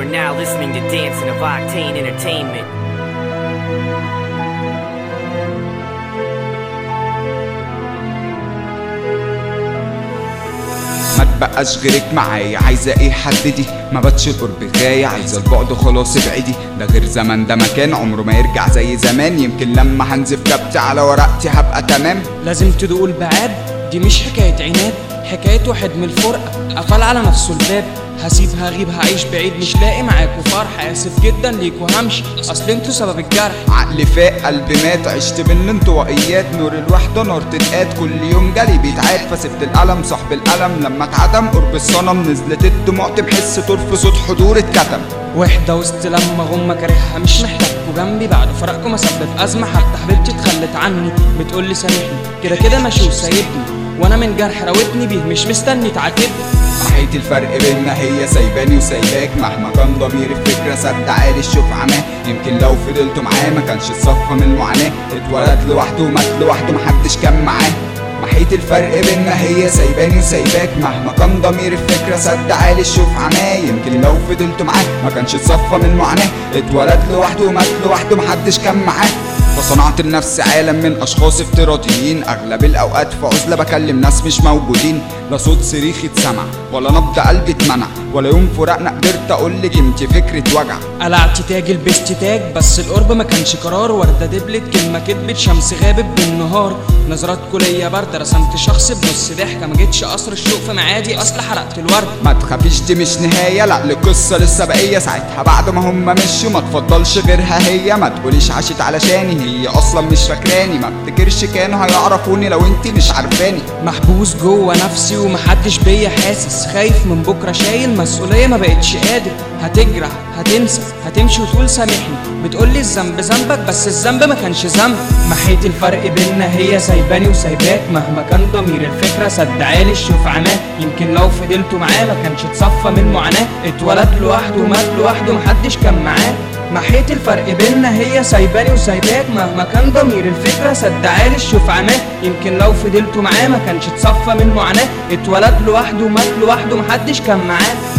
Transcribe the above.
listening to Dancing of Octane Entertainment. ما تبقاش غيرك معايا عايزة إيه حددي؟ ما باتش القرب غاية عايزة البعد خلاص ابعدي. ده غير زمن ده مكان عمره ما يرجع زي زمان. يمكن لما هنزف كبتي على ورقتي هبقى تمام. لازم تدوق البعاد دي مش حكاية عناد. حكاية واحد من الفرقة قفل على نفسه الباب. هسيب هغيب هعيش بعيد مش لاقي معاكوا فرح. آسف جدا ليكوا همشي أصل أنتوا سبب الجرح. عقلي فاق قلبي مات عشت بين الانطوائيات نور الوحدة نار تتقاد. كل يوم جالي بيتعاد. فسبت الألم صاحب الألم. لما اتعدم قرب الصنم. نزلت الدموع تحس طرف صوت حضور اتكتم. وحدة وسط لما غمة كارهها مش محتاجكوا جنبي. بعد فراقكم اسبب أزمة. حتى حبيبتي اتخلت عني. بتقولي سامحني. كده كده ماشي وسايبني وأنا من جرح راوتني بيه. مش مستني تعاتبني. محيط الفرق بينا هي سايباني وسايباك مهما كان ضميري الفكرة سد عالي الشوف عماه. يمكن لو فضلت معاه ما كانش اتصفى من المعاناة. اتولد لوحده ومات لوحده محدش كان معاه. محيط الفرق بينا هي سايباني وسايباك. مهما كان ضمير الفكرة سد عالي الشوف عماه يمكن لو فضلت معاه ما كانش اتصفى من المعاناة اتولد لوحده ومات لوحده محدش كان معاه فصنعت لنفسي عالم من أشخاص افتراضيين. أغلب الأوقات في عزلة بكلم ناس مش موجودين. لا صوت صريخ اتسمع ولا نبض قلبي اتمنع ولا يوم فراقنا قدرت أقول لك انت فكرة وجع. قلعت تاج لبست تاج بس القرب ما كانش قرار. وردة دبلت كلمة كدبت شمس غابت بالنهار. نظرات كلية باردة رسمت شخص بنص ضحكة. ما جيتش قصر الشوق في معادي أصل حرقت الورد. ما تخافيش دي مش نهاية لا القصة لسه بقيه ساعتها بعد ما هم مشوا ما تفضلش غيرها هي. ما تقوليش عاشت علشاني هي أصلا مش فاكراني. ما افتكرش كانوا هيعرفوني لو انت مش عارفاني. محبوس جوه نفسي ومحدش بيا حاسس. خايف من بكرة شايل مسؤوليه ما بقتش قادر. هتجرح هتنسى هتمشي وتقول سامحني. بتقولي الذنب ذنبك بس الذنب ما كانش ذنب. محيط الفرق بينا هي سايباني وسايباك. مهما كان ضمير الفكرة سد عالي الشوف عماه يمكن لو فضلتوا معاه ما كانش اتصفى من معاناة. اتولد لوحده ومات لوحده محدش كان معاه. محيط الفرق بينا هي سايباني وسايباك. مهما كان ضمير الفكرة سد عالي الشوف عماه يمكن لو فضلتوا معاه ما كانش اتصفى من معاناة. اتولد لوحده ومات لوحده محدش كان معاه.